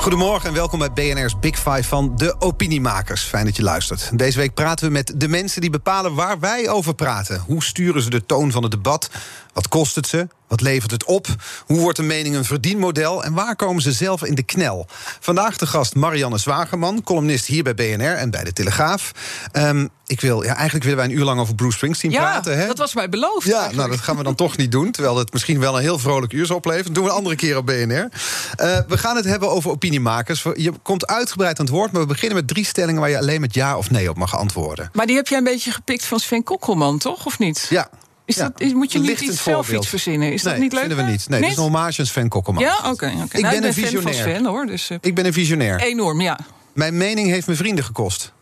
Goedemorgen en welkom bij BNR's Big Five van de opiniemakers. Fijn dat je luistert. Deze week praten we met de mensen die bepalen waar wij over praten. Hoe sturen ze de toon van het debat? Wat kost het ze? Wat levert het op? Hoe wordt een mening een verdienmodel? En waar komen ze zelf in de knel? Vandaag de gast Marianne Zwagerman, columnist hier bij BNR en bij de Telegraaf. Um, ik wil, ja, eigenlijk willen wij een uur lang over Bruce Springsteen ja, praten. Hè? dat was mij beloofd. Ja, eigenlijk. nou dat gaan we dan toch niet doen. Terwijl het misschien wel een heel vrolijk uur zal opleveren. Dat doen we een andere keer op BNR. Uh, we gaan het hebben over opiniemakers. Je komt uitgebreid aan het woord, maar we beginnen met drie stellingen waar je alleen met ja of nee op mag antwoorden. Maar die heb jij een beetje gepikt van Sven Kokkelman, toch? Of niet? Ja, is ja, dat, is, moet je niet iets zelf voorbeeld. iets verzinnen? Is nee, dat niet leuk? vinden we niet. Nee, het is een hommage aan Sven Kokkelman. Ja, oké. Okay, okay. Ik nou, ben een fan visionair. van Sven, hoor. Dus, uh, ik ben een visionair. Enorm, ja. Mijn mening heeft me vrienden gekost.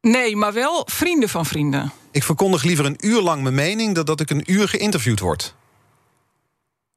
Nee, maar wel vrienden van vrienden. Ik verkondig liever een uur lang mijn mening... dan dat ik een uur geïnterviewd word.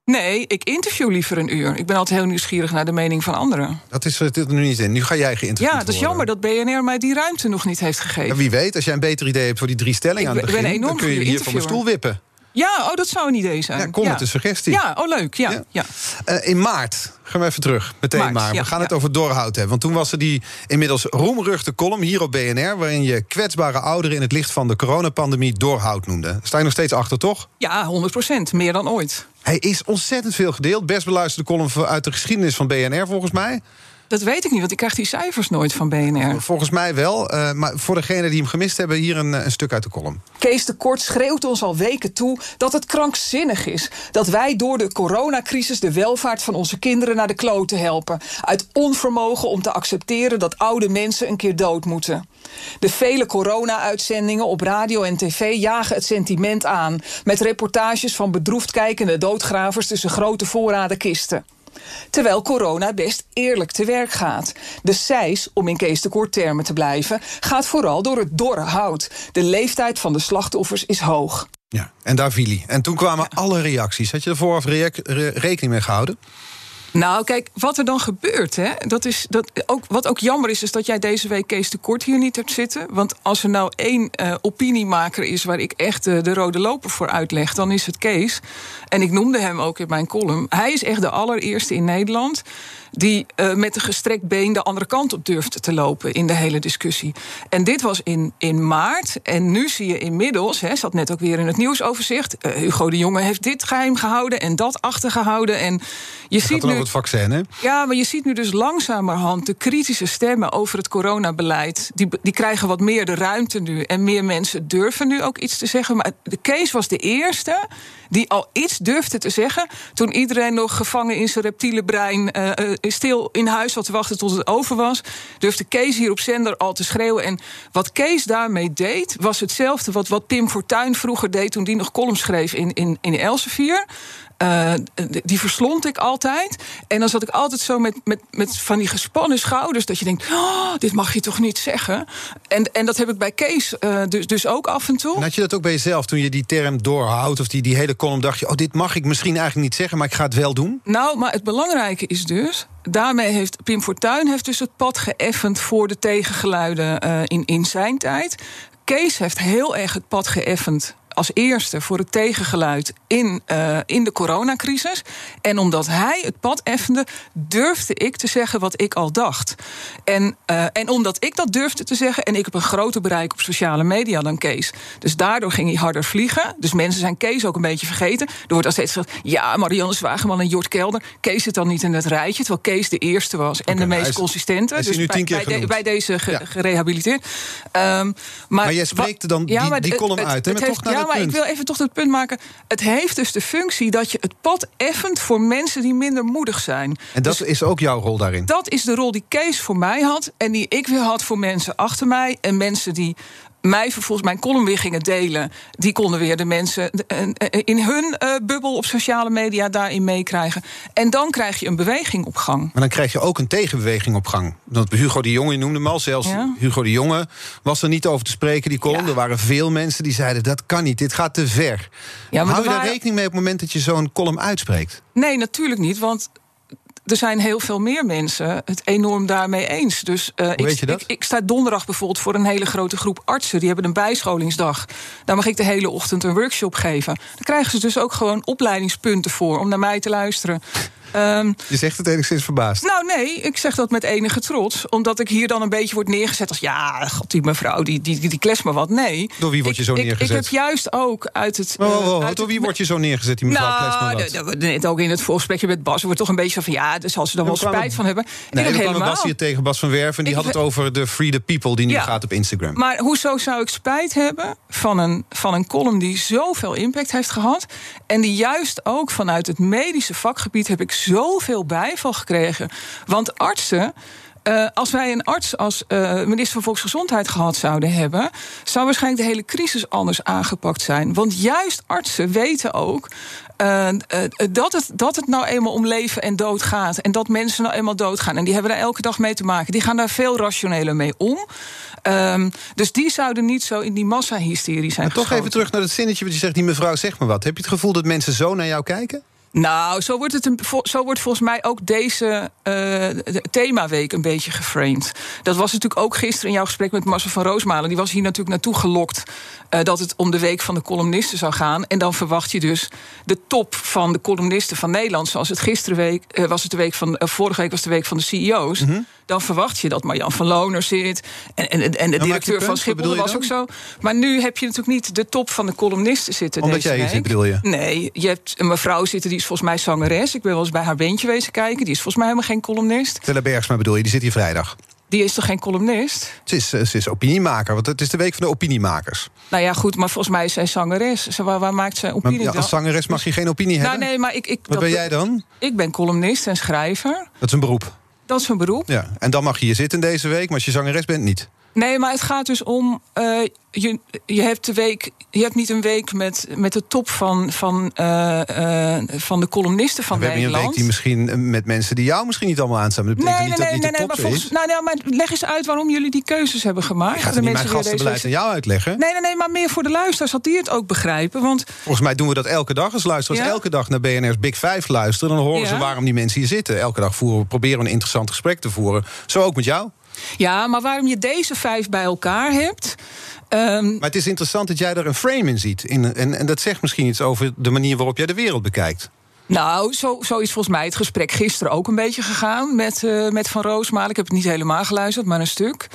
Nee, ik interview liever een uur. Ik ben altijd heel nieuwsgierig naar de mening van anderen. Dat is er nu niet in. Nu ga jij geïnterviewd Ja, het is worden. jammer dat BNR mij die ruimte nog niet heeft gegeven. Ja, wie weet, als jij een beter idee hebt voor die drie stellingen aan het ben- ben begin... enorm dan kun je hier van mijn stoel wippen. Ja, oh, dat zou een idee zijn. Ja, kom met een suggestie. Ja, oh leuk. Ja, Ja. ja. Eh, in maart, gaan we even terug, meteen Maart, maar. We ja, gaan het ja. over Dorhout hebben. Want toen was er die inmiddels roemruchte column hier op BNR... waarin je kwetsbare ouderen in het licht van de coronapandemie Dorhout noemde. Sta je nog steeds achter, toch? Ja, 100 procent. Meer dan ooit. Hij is ontzettend veel gedeeld. Best beluisterde column uit de geschiedenis van BNR, volgens mij. Dat weet ik niet, want ik krijg die cijfers nooit van BNR. Volgens mij wel. eh, maar voor degenen die hem gemist hebben, hier een, eh, een stuk uit de column. Kees de Kort schreeuwt ons al weken toe dat het krankzinnig is dat wij door de coronacrisis de welvaart van onze kinderen naar de kloten helpen. Uit onvermogen om te accepteren dat oude mensen een keer dood moeten. De vele corona-uitzendingen op radio en tv jagen het sentiment aan. Met reportages van bedroefd kijkende doodgravers tussen grote voorraden kisten. Terwijl corona best eerlijk te werk gaat. De cijs, om in Kees de Kort termen te blijven, gaat vooral door het dorre hout. De leeftijd van de slachtoffers is hoog. Ja, en daar viel hij. En toen kwamen alle reacties. Had je er vooraf re- rekening mee gehouden? Nou, kijk, wat er dan gebeurt, hè, dat is dat ook, wat ook jammer is, is dat jij deze week Kees de Kort hier niet hebt zitten. Want als er nou één eh, opiniemaker is waar ik echt de rode loper voor uitleg, dan is het Kees. En ik noemde hem ook in mijn column. Hij is echt de allereerste in Nederland die eh, met een gestrekt been de andere kant op durfde te lopen in de hele discussie. En dit was in, in maart. En nu zie je inmiddels, hè, zat net ook weer in het nieuwsoverzicht. eh, Hugo de Jonge heeft dit geheim gehouden en dat achtergehouden. En je Het gaat ziet dan nu. over het vaccin, hè? Ja, maar je ziet nu dus langzamerhand de kritische stemmen over het coronabeleid. Die, die krijgen wat meer de ruimte nu. En meer mensen durven nu ook iets te zeggen. Maar de Kees was de eerste die al iets durfde te zeggen. toen iedereen nog gevangen in zijn reptiele brein. eh, stil in huis zat te wachten tot het over was. durfde Kees hier op zender al te schreeuwen. En wat Kees daarmee deed. was hetzelfde wat, wat Pim Fortuyn vroeger deed. toen die nog column schreef in, in, in Elsevier. Eh, die verslond ik altijd. En dan zat ik altijd zo met, met, met van die gespannen schouders. Dat je denkt, oh, dit mag je toch niet zeggen. En, en dat heb ik bij Kees eh, dus, dus ook af en toe. En had je dat ook bij jezelf toen je die term doorhoudt... of die, die hele column dacht je... oh, dit mag ik misschien eigenlijk niet zeggen, maar ik ga het wel doen? Nou, maar het belangrijke is dus... daarmee heeft Pim Fortuyn heeft dus het pad geëffend... voor de tegengeluiden eh, in, in zijn tijd. Kees heeft heel erg het pad geëffend als eerste voor het tegengeluid in, uh, in de coronacrisis. En omdat hij het pad effende, durfde ik te zeggen wat ik al dacht. En, uh, en omdat ik dat durfde te zeggen, en ik heb een groter bereik op sociale media dan Kees. Dus daardoor ging hij harder vliegen. Dus mensen zijn Kees ook een beetje vergeten. Er wordt al steeds gezegd, ja, Marianne Zwageman en Jort Kelder. Kees zit dan niet in het rijtje, terwijl Kees de eerste was. En de maar meest is- consistente. hij is dus nu bij, tien keer bij, de- genoemd. bij deze ge- Ja. gerehabiliteerd. Um, maar, Maar jij spreekt dan die- maar die column het- uit, hè, heeft- toch naar Ja, maar ik wil even toch het punt maken. Het heeft dus de functie dat je het pad effent voor mensen die minder moedig zijn. En dat Dus is ook jouw rol daarin. dat is de rol die Kees voor mij had. En die ik weer had voor mensen achter mij. En mensen die mij vervolgens mijn column weer gingen delen. Die konden weer de mensen in hun bubbel op sociale media daarin meekrijgen. En dan krijg je een beweging op gang. Maar dan krijg je ook een tegenbeweging op gang. Want Hugo de Jonge, je noemde hem al, zelfs Hugo de Jonge was er niet over te spreken, die column. Er waren veel mensen die zeiden, dat kan niet, dit gaat te ver. Ja, Hou je daar rekening mee op het moment dat je zo'n column uitspreekt? Nee, natuurlijk niet, want er zijn heel veel meer mensen het enorm daarmee eens. Dus uh, ik, weet je dat? Ik, ik, sta donderdag bijvoorbeeld voor een hele grote groep artsen. Die hebben een bijscholingsdag. Daar mag ik de hele ochtend een workshop geven. Dan krijgen ze dus ook gewoon opleidingspunten voor om naar mij te luisteren. Um, je zegt het enigszins verbaasd. Nou nee, ik zeg dat met enige trots. Omdat ik hier dan een beetje word neergezet als... ja, god, die mevrouw, die, die, die, die kles maar wat. Nee. Door wie word je zo neergezet? Ik, ik, heb juist ook uit het... Oh, oh, oh. door wie word je zo neergezet, die mevrouw nou, maar wat? Net ook in het voorgesprekje met Bas... wordt toch een beetje zo van... ja, dus als ze dan wel spijt van hebben. Nee, ik kwam Bas hier tegen Bas van Werven... die had het over de Free the People die nu gaat op Instagram. Maar hoezo zou ik spijt hebben van een, van een column... die zoveel impact heeft gehad... en die juist ook vanuit het medische vakgebied... heb ik zoveel bij bijval gekregen. Want artsen. Uh, als wij een arts als uh, minister van Volksgezondheid gehad zouden hebben, zou waarschijnlijk de hele crisis anders aangepakt zijn. Want juist artsen weten ook uh, dat, het, dat het nou eenmaal om leven en dood gaat. En dat mensen nou eenmaal doodgaan. En die hebben daar elke dag mee te maken. Die gaan daar veel rationeler mee om. Um, dus die zouden niet zo in die massahysterie zijn. Maar toch even terug naar het zinnetje wat je zegt: die mevrouw zegt maar wat. Heb je het gevoel dat mensen zo naar jou kijken? Nou, zo wordt, het zo wordt volgens mij ook deze uh, themaweek een beetje geframed. Dat was natuurlijk ook gisteren in jouw gesprek met Marcel van Roosmalen. Die was hier natuurlijk naartoe gelokt uh, dat het om de week van de columnisten zou gaan. En dan verwacht je dus de top van de columnisten van Nederland. Zoals het gisteren week uh, was het de week van. vorige week was de week van de CEO's. -hmm. Dan verwacht je dat Marjan van Loner zit. En, en, en de nou, directeur van Schiphol was ook zo. Maar nu heb je natuurlijk niet de top van de columnisten zitten. Omdat jij hier zit, bedoel je? Nee, je hebt een mevrouw zitten die is volgens mij zangeres. Ik ben wel eens bij haar beentje wezen kijken. Die is volgens mij helemaal geen columnist. Stella Bergsma bedoel je, die zit hier vrijdag. Die is toch geen columnist? Ze is, ze is opiniemaker, want het is de week van de opiniemakers. Nou ja, goed, maar volgens mij is zij zangeres. Ze, waar, waar maakt zij opinie maar, ja, Als zangeres mag je geen opinie nou, hebben? Nee, maar ik, ik, Wat ben jij dan? Ik ben columnist en schrijver. Dat is een beroep? Dat is een beroep. Ja, en dan mag je hier zitten deze week, maar als je zangeres bent, niet? Nee, maar het gaat dus om. Uh, je, je, hebt de week, je hebt niet een week met, met de top van, van, uh, uh, van de columnisten van we Nederland. We hebben een week die misschien met mensen die jou misschien niet allemaal aanstaan. Dat betekent nee, nee, niet dat nee, niet de nee, maar, nou, nou, maar leg eens uit waarom jullie die keuzes hebben gemaakt. Ik ga de niet mijn gastenbeleid aan jou uitleggen. Nee, nee, nee, maar meer voor de luisteraars, dat die het ook begrijpen. Want... Volgens mij doen we dat elke dag als luisteraars. Ja? Elke dag naar BNR's Big Five luisteren. Dan horen ja? ze waarom die mensen hier zitten. Elke dag voeren, proberen we een interessant gesprek te voeren. Zo ook met jou. Ja, maar waarom je deze vijf bij elkaar hebt. Um... Maar het is interessant dat jij er een frame in ziet. In, en, en dat zegt misschien iets over de manier waarop jij de wereld bekijkt. Nou, zo, zo is volgens mij het gesprek gisteren ook een beetje gegaan met, uh, met Van Roosmalen. Ik heb het niet helemaal geluisterd, maar een stuk.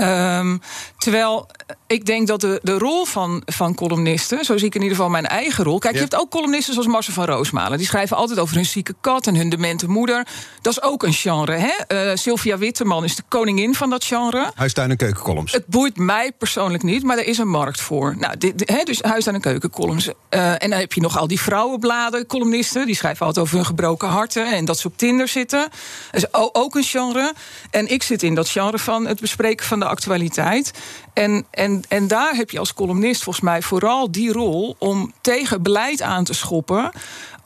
Um, terwijl ik denk dat de, de rol van, van columnisten, zo zie ik in ieder geval mijn eigen rol. Kijk, je hebt ook columnisten zoals Marcel van Roosmalen. Die schrijven altijd over hun zieke kat en hun demente moeder. Dat is ook een genre. Hè? Uh, Sylvia Witteman is de koningin van dat genre. Huistuin- en keukencolumns. Het boeit mij persoonlijk niet, maar er is een markt voor. Nou, dit, hè, dus huistuin- en keukencolumns. Uh, en dan heb je nog al die vrouwenbladen, columnisten. Die schrijven altijd over hun gebroken harten en dat ze op Tinder zitten. Dat is ook een genre. En ik zit in dat genre van het bespreken van de actualiteit. En, en, en daar heb je als columnist volgens mij vooral die rol om tegen beleid aan te schoppen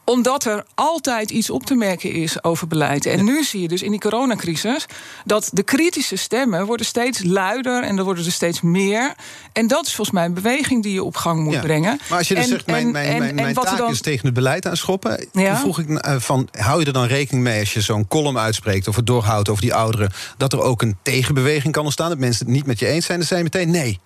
omdat er altijd iets op te merken is over beleid. En nu zie je dus in die coronacrisis dat de kritische stemmen worden steeds luider en er worden er steeds meer. En dat is volgens mij een beweging die je op gang moet brengen. Maar als je dus zegt, mijn, mijn, mijn, mijn taak dan... is tegen het beleid aanschoppen. Ja? Dan vroeg ik uh, van, hou je er dan rekening mee als je zo'n column uitspreekt of het doorhoudt over die ouderen, dat er ook een tegenbeweging kan ontstaan? Dat mensen het niet met je eens zijn, dan zijn meteen nee.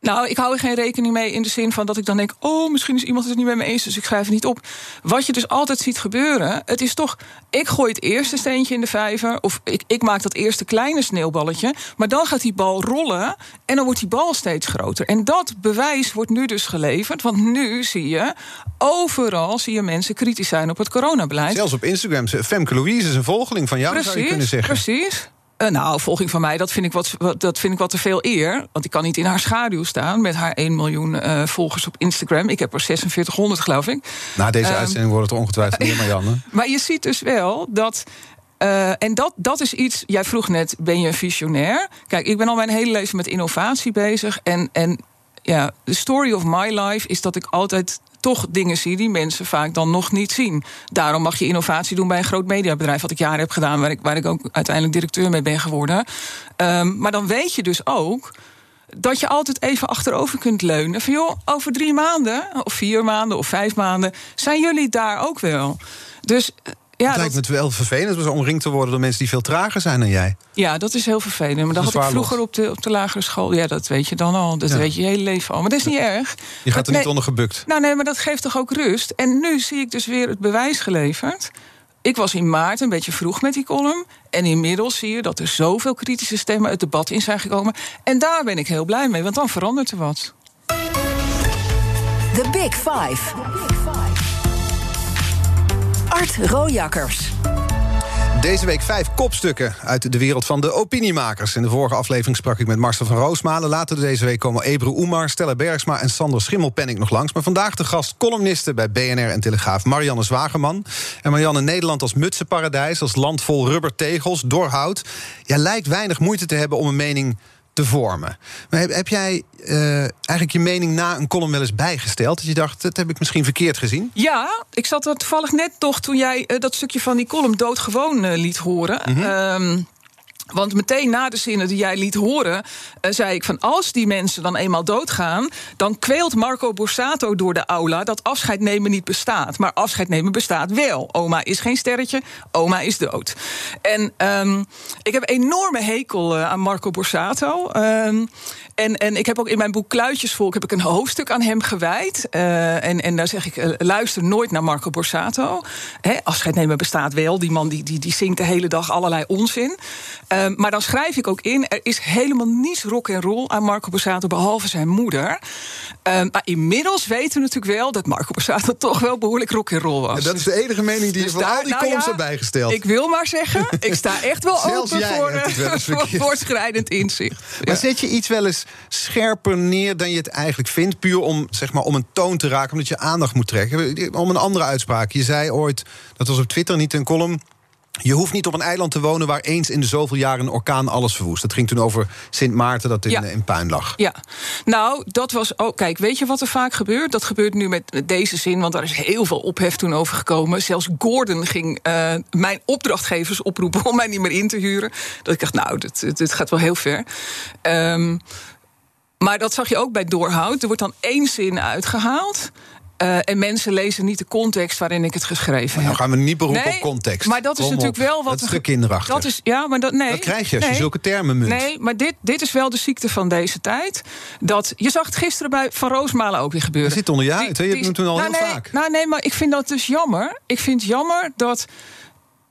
Nou, ik hou er geen rekening mee in de zin van dat ik dan denk: oh, misschien is iemand het niet met me eens, dus ik schrijf het niet op. Wat je dus altijd ziet gebeuren, het is toch: ik gooi het eerste steentje in de vijver, of ik, ik maak dat eerste kleine sneeuwballetje, maar dan gaat die bal rollen en dan wordt die bal steeds groter. En dat bewijs wordt nu dus geleverd, want nu zie je overal zie je mensen kritisch zijn op het coronabeleid. Zelfs op Instagram. Femke Louise is een volgeling van jou, precies, zou je kunnen zeggen. Precies. Uh, nou, volging van mij, dat vind, ik wat, dat vind ik wat te veel eer. Want ik kan niet in haar schaduw staan met haar 1 miljoen uh, volgers op Instagram. Ik heb er 4600, geloof ik. Na deze uh, uitzending wordt het ongetwijfeld meer, Marianne. maar je ziet dus wel dat Uh, en dat, dat is iets. Jij vroeg net: ben je een visionair? Kijk, ik ben al mijn hele leven met innovatie bezig. En, en ja, de story of my life is dat ik altijd toch dingen zie die mensen vaak dan nog niet zien. Daarom mag je innovatie doen bij een groot mediabedrijf, wat ik jaren heb gedaan, waar ik, waar ik ook uiteindelijk directeur mee ben geworden. Um, maar dan weet je dus ook dat je altijd even achterover kunt leunen. Van joh, over drie maanden, of vier maanden, of vijf maanden, zijn jullie daar ook wel. Dus ja, het lijkt me wel vervelend om omringd te worden door mensen die veel trager zijn dan jij. Ja, dat is heel vervelend. Maar dat had ik vroeger op de, op de lagere school. Ja, dat weet je dan al. Dat weet je je hele leven al. Maar dat is niet erg. Je gaat er niet onder gebukt. Nou nee, maar dat geeft toch ook rust. En nu zie ik dus weer het bewijs geleverd. Ik was in maart een beetje vroeg met die column. En inmiddels zie je dat er zoveel kritische stemmen het debat in zijn gekomen. En daar ben ik heel blij mee, want dan verandert er wat. The Big Five. Art Rojakkers. Deze week vijf kopstukken uit de wereld van de opiniemakers. In de vorige aflevering sprak ik met Marcel van Roosmalen. Later deze week komen Ebru Oemar, Stella Bergsma en Sander Schimmelpenning nog langs. Maar vandaag de gast columniste bij BNR en Telegraaf Marianne Zwageman. En Marianne, Nederland als mutsenparadijs, als land vol rubbertegels, doorhout. Jij lijkt weinig moeite te hebben om een mening te vormen. Maar heb, heb jij uh, eigenlijk je mening na een column wel eens bijgesteld? Dat je dacht, dat heb ik misschien verkeerd gezien? Ja, ik zat er toevallig net toch toen jij uh, dat stukje van die column doodgewoon uh, liet horen. Mm -hmm. Want meteen na de zinnen die jij liet horen, uh, zei ik van als die mensen dan eenmaal doodgaan, dan kweelt Marco Borsato door de aula dat afscheid nemen niet bestaat. Maar afscheid nemen bestaat wel. Oma is geen sterretje, oma is dood. En um, ik heb enorme hekel uh, aan Marco Borsato. Um, en, en ik heb ook in mijn boek Kluitjesvolk heb ik een hoofdstuk aan hem gewijd. Uh, en, en daar zeg ik, luister nooit naar Marco Borsato. He, afscheid nemen bestaat wel. Die man die, die, die zingt de hele dag allerlei onzin. Uh, maar dan schrijf ik ook in, er is helemaal niets rock en roll aan Marco Borsato... behalve zijn moeder. maar inmiddels weten we natuurlijk wel dat Marco Borsato toch wel behoorlijk rock en roll was. En dat is de enige mening die dus je van daar, al die nou columns ja, hebt bijgesteld. Ik wil maar zeggen, ik sta echt wel open voor, voor voortschrijdend inzicht. Maar ja. zet je iets wel eens scherper neer dan je het eigenlijk vindt. Puur om, zeg maar, om een toon te raken, omdat je aandacht moet trekken. Om een andere uitspraak. Je zei ooit, dat was op Twitter niet een column. Je hoeft niet op een eiland te wonen waar eens in de zoveel jaren een orkaan alles verwoest. Dat ging toen over Sint Maarten dat in, ja. in puin lag. Ja, nou, dat was ook. Kijk, weet je wat er vaak gebeurt? Dat gebeurt nu met deze zin, want daar is heel veel ophef toen over gekomen. Zelfs Gordon ging uh, mijn opdrachtgevers oproepen om mij niet meer in te huren. Dat ik dacht, nou, dit, dit gaat wel heel ver. Um, maar dat zag je ook bij Doorhout. Er wordt dan één zin uitgehaald. Uh, en mensen lezen niet de context waarin ik het geschreven maar heb. Dan gaan we niet beroepen nee, op context. Maar dat is natuurlijk op. wel wat. Dat is de kinderachtig. Dat is, ja, maar dat, nee, dat krijg je als nee, je zulke termen munt. Nee, maar dit, dit is wel de ziekte van deze tijd. Dat, je zag het gisteren bij Van Roosmalen ook weer gebeuren. Dat zit onder je uit? Je hebt het toen al nou, heel nee, vaak. Nou nee, maar ik vind dat dus jammer. Ik vind het jammer dat...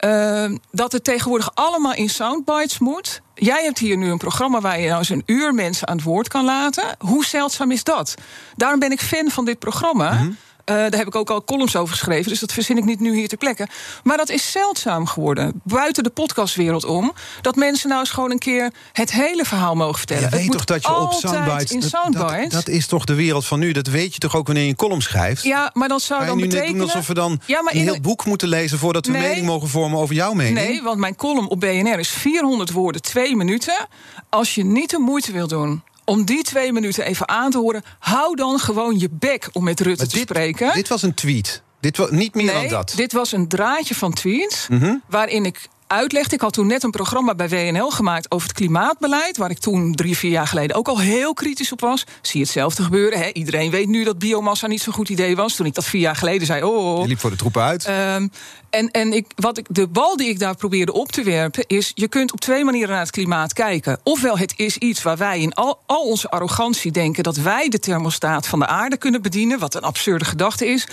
Uh, dat het tegenwoordig allemaal in soundbites moet. Jij hebt hier nu een programma waar je nou eens een uur mensen aan het woord kan laten. Hoe zeldzaam is dat? Daarom ben ik fan van dit programma. Mm -hmm. Uh, daar heb ik ook al columns over geschreven, dus dat verzin ik niet nu hier ter plekke. Maar dat is zeldzaam geworden, buiten de podcastwereld om, dat mensen nou eens gewoon een keer het hele verhaal mogen vertellen. Je weet het toch dat je op soundbites, in soundbites. Dat, dat, is toch de wereld van nu? Dat weet je toch ook wanneer je een column schrijft? Ja, maar dat zou dan nu betekenen... net doen alsof we dan ja, maar een heel de... boek moeten lezen voordat we nee, mening mogen vormen over jouw mening? Nee, want mijn column op BNR is 400 woorden, twee minuten. Als je niet de moeite wil doen om die twee minuten even aan te horen. Hou dan gewoon je bek om met Rutte maar te dit, spreken. Dit was een tweet. Dit was niet meer nee, dan dat. Dit was een draadje van tweets. Mm -hmm. Waarin ik uitlegde. Ik had toen net een programma bij WNL gemaakt over het klimaatbeleid. Waar ik toen drie, vier jaar geleden ook al heel kritisch op was. Zie hetzelfde gebeuren. Hè? Iedereen weet nu dat biomassa niet zo'n goed idee was. Toen ik dat vier jaar geleden zei. Oh, Je liep voor de troepen uit. Um, en en ik, wat ik, de bal die ik daar probeerde op te werpen is... je kunt op twee manieren naar het klimaat kijken. Ofwel het is iets waar wij in al, al onze arrogantie denken... dat wij de thermostaat van de aarde kunnen bedienen... wat een absurde gedachte is.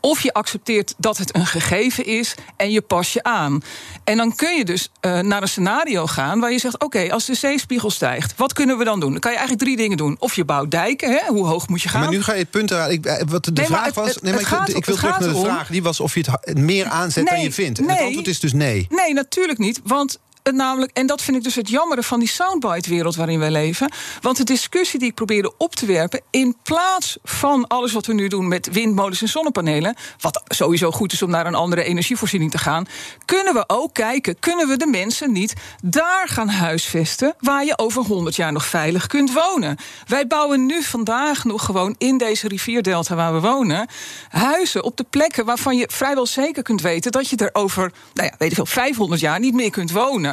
Of je accepteert dat het een gegeven is en je pas je aan. En dan kun je dus uh, naar een scenario gaan waar je zegt... oké, okay, als de zeespiegel stijgt, wat kunnen we dan doen? Dan kan je eigenlijk drie dingen doen. Of je bouwt dijken, hè? hoe hoog moet je gaan? Maar nu ga je het punt eraan. Ik, wat de Nee, vraag het- was... het- nee, maar het ik, gaat ik wil terug naar de om- vraag. Die was of je het meer aanzet dan je vindt. En nee. het antwoord is dus nee. Nee, natuurlijk niet. Want het namelijk, en dat vind ik dus het jammere van die soundbite-wereld waarin wij leven. Want de discussie die ik probeerde op te werpen, in plaats van alles wat we nu doen met windmolens en zonnepanelen, wat sowieso goed is om naar een andere energievoorziening te gaan, kunnen we ook kijken, kunnen we de mensen niet daar gaan huisvesten waar je over 100 jaar nog veilig kunt wonen? Wij bouwen nu vandaag nog gewoon in deze rivierdelta waar we wonen, huizen op de plekken waarvan je vrijwel zeker kunt weten dat je er over, nou ja, weet ik veel, 500 jaar niet meer kunt wonen.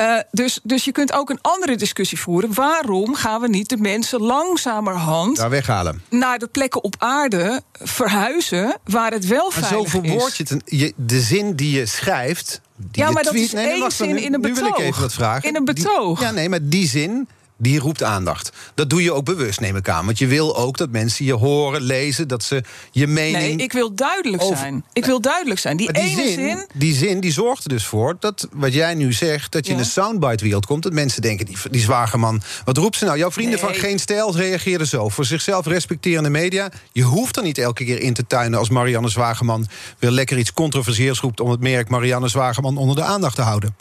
Uh, dus, dus je kunt ook een andere discussie voeren. Waarom gaan we niet de mensen langzamerhand Daar weghalen. naar de plekken op aarde verhuizen waar het wel Maar veilig zo is? verwoord je je- De zin die je schrijft. Die Ja, maar dat is nee, één zin nu- in een Nu wil ik betoog. even wat vragen. In een Die- betoog. ja, nee, maar die zin. Die roept aandacht. Dat doe je ook bewust, neem ik aan. Want je wil ook dat mensen je horen, lezen, dat ze je mening. Nee, ik wil duidelijk over- zijn. Ik wil duidelijk zijn. Die, ene zin, zin, die zin die zorgt er dus voor dat wat jij nu zegt, dat je Ja. in de soundbite-wereld komt. Dat mensen denken, die, die zwagerman. Wat roept ze nou? Jouw vrienden Nee. van Geen Stijl reageerden zo. Voor zichzelf respecterende media. Je hoeft er niet elke keer in te tuinen als Marianne Zwageman weer lekker iets controversieels roept om het merk Marianne Zwageman onder de aandacht te houden.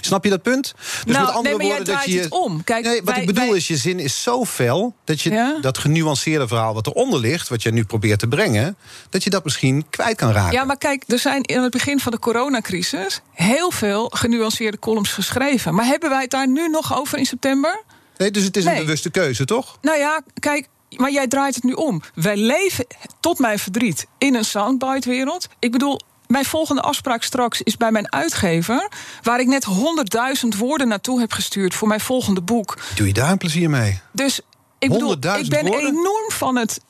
Snap je dat punt? Dus Nou, met andere nee, maar jij woorden, dat je. het om. Kijk, nee, wat wij- ik bedoel wij- is, je zin is zo fel dat je Ja? dat genuanceerde verhaal wat eronder ligt, wat je nu probeert te brengen, dat je dat misschien kwijt kan raken. Ja, maar kijk, er zijn in het begin van de coronacrisis heel veel genuanceerde columns geschreven. Maar hebben wij het daar nu nog over in september? Nee, dus het is een bewuste keuze, toch? Nou ja, kijk, maar jij draait het nu om. Wij leven, tot mijn verdriet, in een soundbite-wereld. Ik bedoel, mijn volgende afspraak straks is bij mijn uitgever... waar ik net 100.000 woorden naartoe heb gestuurd voor mijn volgende boek. Doe je daar een plezier mee? Dus ik bedoel, 100.000 ik ben woorden? enorm van het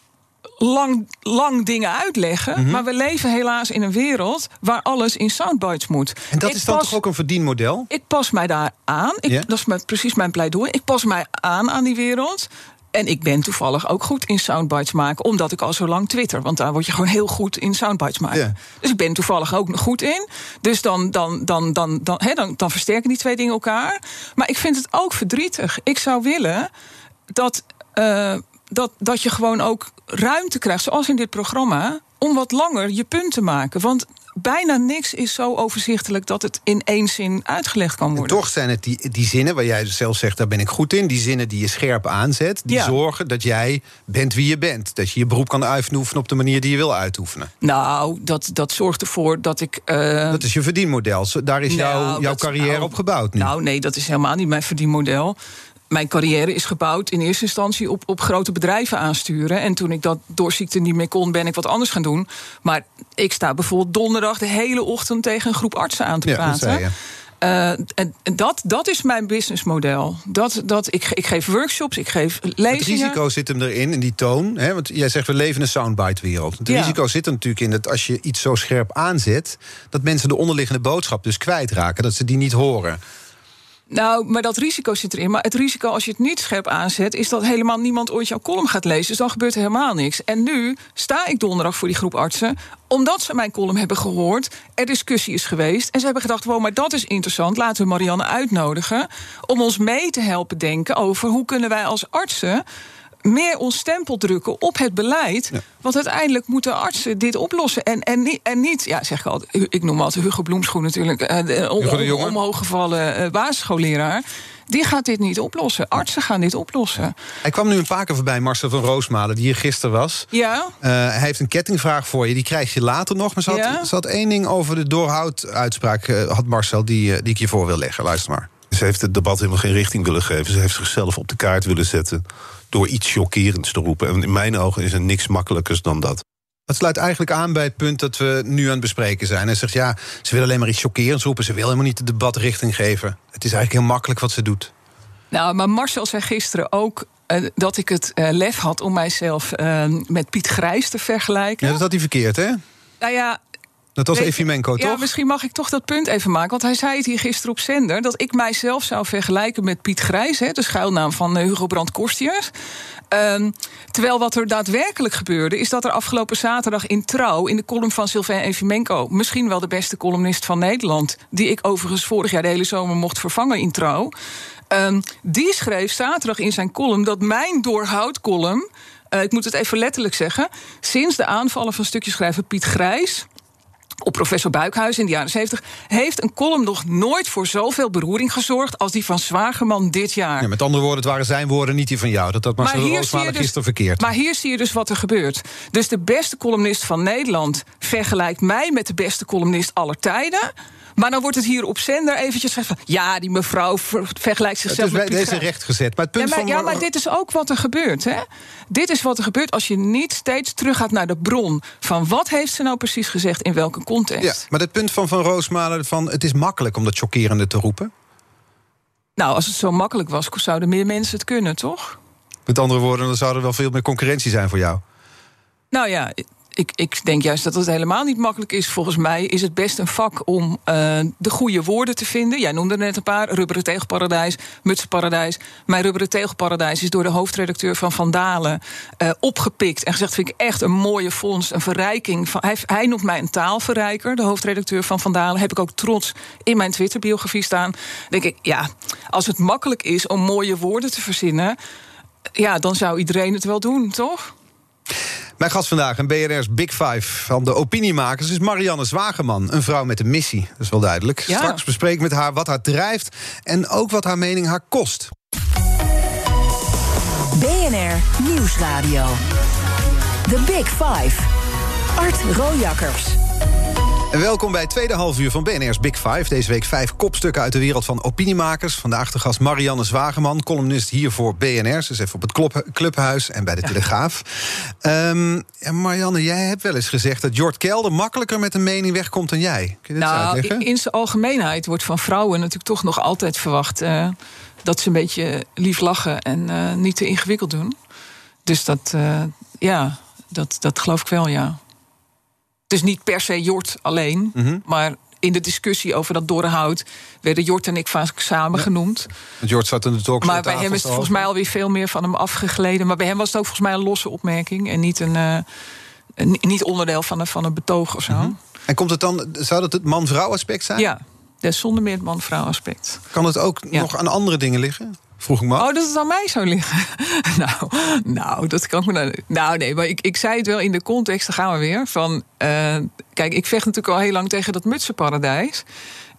lang, lang dingen uitleggen. Mhm. Maar we leven helaas in een wereld waar alles in soundbites moet. En dat Ik is dan pas- toch ook een verdienmodel? ik pas mij daar aan. Ik? Dat is mijn- precies mijn pleidooi. Ik pas mij aan aan die wereld. En ik ben toevallig ook goed in soundbites maken, omdat ik al zo lang twitter. Want daar word je gewoon heel goed in soundbites maken. Dus ik ben toevallig ook goed in. Dus dan, dan, dan, dan, dan, hè, dan, dan versterken die twee dingen elkaar. Maar ik vind het ook verdrietig. Ik zou willen dat, eh, dat, dat je gewoon ook ruimte krijgt, zoals in dit programma, om wat langer je punt te maken. Want bijna niks is zo overzichtelijk dat het in één zin uitgelegd kan En worden. toch zijn het die, die zinnen waar jij zelf zegt, daar ben ik goed in. Die zinnen die je scherp aanzet, die Ja. zorgen dat jij bent wie je bent. Dat je je beroep kan uitoefenen op de manier die je wil uitoefenen. Nou, dat, dat zorgt ervoor dat ik. eh, Dat is je verdienmodel. Daar is jouw, nou, jouw dat- carrière nou, op gebouwd nu. Nou, nee, dat is helemaal niet mijn verdienmodel. Mijn carrière is gebouwd in eerste instantie op, op grote bedrijven aansturen. En toen ik dat door ziekte niet meer kon, ben ik wat anders gaan doen. Maar ik sta bijvoorbeeld donderdag de hele ochtend tegen een groep artsen aan te Ja, dat praten. zei je. Eh, en en dat, dat is mijn businessmodel. Dat, dat, ik, ik geef workshops, ik geef Het lezingen. risico zit hem erin, in die toon. Hè? Want jij zegt, we leven in een soundbite-wereld. Het Ja. risico zit er natuurlijk in dat als je iets zo scherp aanzet... dat mensen de onderliggende boodschap dus kwijtraken. Dat ze die niet horen. Nou, maar dat risico zit erin. Maar het risico als je het niet scherp aanzet, is dat helemaal niemand ooit jouw column gaat lezen. Dus dan gebeurt er helemaal niks. En nu sta ik donderdag voor die groep artsen, omdat ze mijn column hebben gehoord, er discussie is geweest. En ze hebben gedacht: wow, maar dat is interessant. Laten we Marianne uitnodigen om ons mee te helpen denken over hoe kunnen wij als artsen meer ons stempel drukken op het beleid. Want uiteindelijk moeten artsen dit oplossen. En, en, niet, en niet, ja, zeg ik altijd, ik noem altijd Hugo Bloemschoen natuurlijk, eh, de om, Hugo de om- Jonge. omhooggevallen eh, basisschoolleraar. Die gaat dit niet oplossen. Artsen gaan dit oplossen. Hij kwam nu een paar keer voorbij, Marcel van Roosmalen, die hier gisteren was. Ja, Eh, hij heeft een kettingvraag voor je, die krijg je later nog. Maar ze had, Ja? ze had één ding over de doorhoud-uitspraak, eh, had Marcel, die, die ik je voor wil leggen. Luister maar. Ze heeft het debat helemaal geen richting willen geven. Ze heeft zichzelf op de kaart willen zetten door iets chockerends te roepen. En in mijn ogen is er niks makkelijkers dan dat. Dat sluit eigenlijk aan bij het punt dat we nu aan het bespreken zijn. Hij zegt, ja, ze wil alleen maar iets chockerends roepen. Ze wil helemaal niet het debat richting geven. Het is eigenlijk heel makkelijk wat ze doet. nou, maar Marcel zei gisteren ook eh, dat ik het eh, lef had om mijzelf eh, met Piet Grijs te vergelijken. Ja, dat had hij verkeerd, hè? Nou ja, Dat was je- Efimenko, Ja, toch? misschien mag ik toch dat punt even maken. Want hij zei het hier gisteren op zender... dat ik mijzelf zou vergelijken met Piet Grijs... Hè, de schuilnaam van eh, Hugo Brandt Korstius. Ehm, terwijl wat er daadwerkelijk gebeurde... is dat er afgelopen zaterdag in Trouw... in de column van Sylvain Efimenko... misschien wel de beste columnist van Nederland... die ik overigens vorig jaar de hele zomer mocht vervangen in Trouw... Ehm, die schreef zaterdag in zijn column dat mijn doorhoudcolumn... eh, ik moet het even letterlijk zeggen... sinds de aanvallen van stukjeschrijver Piet Grijs op professor Buikhuis in de jaren 70, heeft een column nog nooit voor zoveel beroering gezorgd als die van Zwagerman dit jaar. Ja, met andere woorden, het waren zijn woorden, niet die van jou. Dat had Marcel Roosmalen dus, gisteren verkeerd. Maar hier zie je dus wat er gebeurt. Dus de beste columnist van Nederland vergelijkt mij met de beste columnist aller tijden. Maar dan wordt het hier op zender eventjes gezegd van... ja, die mevrouw vergelijkt zichzelf het is bij deze recht gezet. Maar het punt ja, maar, van... ja, maar dit is ook wat er gebeurt. Hè? Dit is wat er gebeurt als je niet steeds teruggaat naar de bron... van wat heeft ze nou precies gezegd in welke context. Ja, maar het punt van Van Roosmalen van... het is makkelijk om dat chockerende te roepen. Nou, als het zo makkelijk was, zouden meer mensen het kunnen, toch? Met andere woorden, dan zou er wel veel meer concurrentie zijn voor jou. Nou ja, ik, ik denk juist dat het helemaal niet makkelijk is. Volgens mij is het best een vak om uh, de goede woorden te vinden. Jij noemde net een paar: rubberen tegelparadijs, mutsenparadijs. Mijn rubberen tegelparadijs is door de hoofdredacteur van Vandalen uh, opgepikt en gezegd: vind ik echt een mooie fonds, een verrijking. Van, hij, hij noemt mij een taalverrijker, de hoofdredacteur van Vandalen. Heb ik ook trots in mijn Twitter-biografie staan. Denk ik, ja, als het makkelijk is om mooie woorden te verzinnen, ja, dan zou iedereen het wel doen, toch? Mijn gast vandaag, een BNR's Big Five van de opiniemakers... is Marianne Zwageman, een vrouw met een missie. Dat is wel duidelijk. Ja. Straks bespreek ik met haar wat haar drijft... en ook wat haar mening haar kost. BNR Nieuwsradio. The Big Five. Art Rojakkers. En welkom bij het tweede halfuur van BNR's Big Five. Deze week vijf kopstukken uit de wereld van opiniemakers. Vandaag de gast Marianne Zwageman, columnist hier voor BNR. Ze is even op het klop, Clubhuis en bij de Telegraaf. Um, Marianne, jij hebt wel eens gezegd dat Jort Kelder... makkelijker met een mening wegkomt dan jij. Kun je dat nou, uitleggen? in zijn algemeenheid wordt van vrouwen natuurlijk toch nog altijd verwacht... Uh, dat ze een beetje lief lachen en uh, niet te ingewikkeld doen. Dus dat, uh, ja, dat, dat geloof ik wel, ja. Dus niet per se Jort alleen, mm -hmm. maar in de discussie over dat doorhout werden Jort en ik vaak samen ja. genoemd. Jort zat in de talkshow. Maar bij hem is het volgens mij alweer veel meer van hem afgegleden. Maar bij hem was het ook volgens mij een losse opmerking en niet een, uh, een niet onderdeel van een, van een betoog of zo. Mm -hmm. En komt het dan, zou dat het man-vrouw aspect zijn? Ja, dus zonder meer het man-vrouw aspect. Kan het ook ja. nog aan andere dingen liggen? Vroeg ik Oh, dat het aan mij zou liggen. nou, nou, dat kan ik me nou... Nou, nee, maar ik, ik zei het wel in de context, daar gaan we weer. Van, uh, kijk, ik vecht natuurlijk al heel lang tegen dat mutsenparadijs.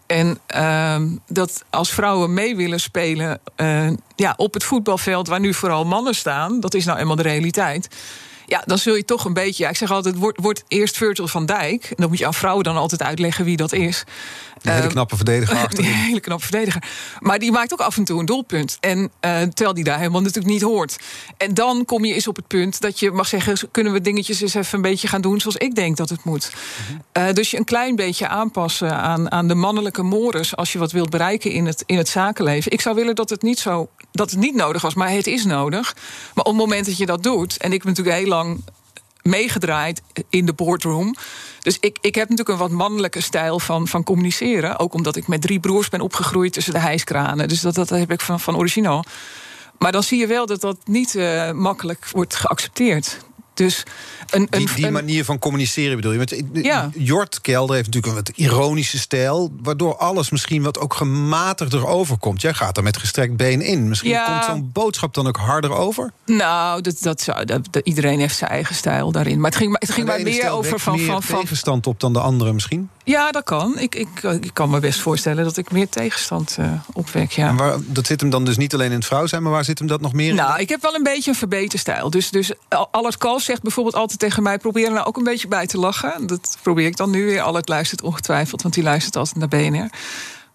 En uh, dat als vrouwen mee willen spelen uh, ja, op het voetbalveld... waar nu vooral mannen staan, dat is nou eenmaal de realiteit... Ja, dan zul je toch een beetje. Ja, ik zeg altijd: wordt word eerst Virgil van Dijk. En dan moet je aan vrouwen dan altijd uitleggen wie dat is. Een hele knappe verdediger. Een hele knappe verdediger. Maar die maakt ook af en toe een doelpunt. En uh, terwijl die daar helemaal natuurlijk niet hoort. En dan kom je eens op het punt dat je mag zeggen: kunnen we dingetjes eens even een beetje gaan doen zoals ik denk dat het moet. -hmm. uh, dus je een klein beetje aanpassen aan, aan de mannelijke mores als je wat wilt bereiken in het, in het zakenleven. Ik zou willen dat het niet zo dat het niet nodig was, maar het is nodig. Maar op het moment dat je dat doet, en ik ben natuurlijk heel lang meegedraaid in de boardroom. Dus ik, ik heb natuurlijk een wat mannelijke stijl van, van communiceren. Ook omdat ik met drie broers ben opgegroeid tussen de hijskranen. Dus dat, dat heb ik van, van origineel. Maar dan zie je wel dat dat niet uh, makkelijk wordt geaccepteerd. Dus een, een, die, manier van communiceren bedoel je? Want ja. Jort Kelder heeft natuurlijk een wat ironische stijl... waardoor alles misschien wat ook gematigder overkomt. Jij gaat er met gestrekt been in. Misschien ja. komt zo'n boodschap dan ook harder over? Nou, dat, dat zou, dat, dat, iedereen heeft zijn eigen stijl daarin. Maar het ging, het ging mij meer over van... van, van tegenstand op dan de andere misschien? Ja, dat kan. Ik, ik, ik kan me best voorstellen dat ik meer tegenstand uh, opwek, ja. En waar, dat zit hem dan dus niet alleen in het vrouw zijn... maar waar zit hem dat nog meer in? Nou, ik heb wel een beetje een verbeterstijl. Dus, dus Allard Kalf zegt bijvoorbeeld altijd tegen mij... probeer er nou ook een beetje bij te lachen. Dat probeer ik dan nu weer. Allard luistert ongetwijfeld, want die luistert altijd naar BNR.